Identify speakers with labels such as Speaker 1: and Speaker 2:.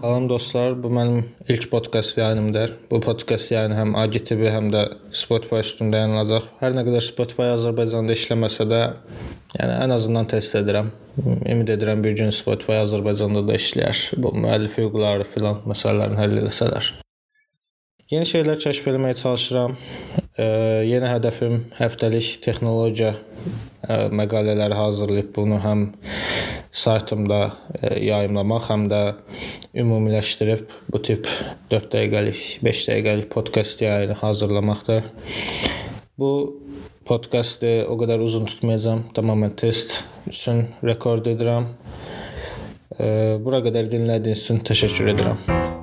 Speaker 1: Salam dostlar, bu mənim ilk podkast yayınımdır. Bu podkast yayını həm AGTV, həm də Spotify üstündə yayınlanacaq. Hər nə qədər Spotify Azərbaycanda işləməsə də, yəni ən azından test edirəm. Ümid edirəm bir gün Spotify Azərbaycanda da işləyər. Bu müəllif hüquqları filan məsələlərini həll etsələr. Yeni şeylər kəşf etməyə çalışıram. E, yeni hədəfim həftəlik texnologiya e, məqalələri hazırlayıb bunu həm saytımda e, yayımlamaq, həm də ümumiləşdirib bu tip 4 dəqiqəlik, 5 dəqiqəlik podkast yayını hazırlamaqdır. Bu podkastı o qədər uzun tutmayacağam. Tamamilə test üçün rekord edirəm. E, bura qədər dinlədiyiniz üçün təşəkkür edirəm.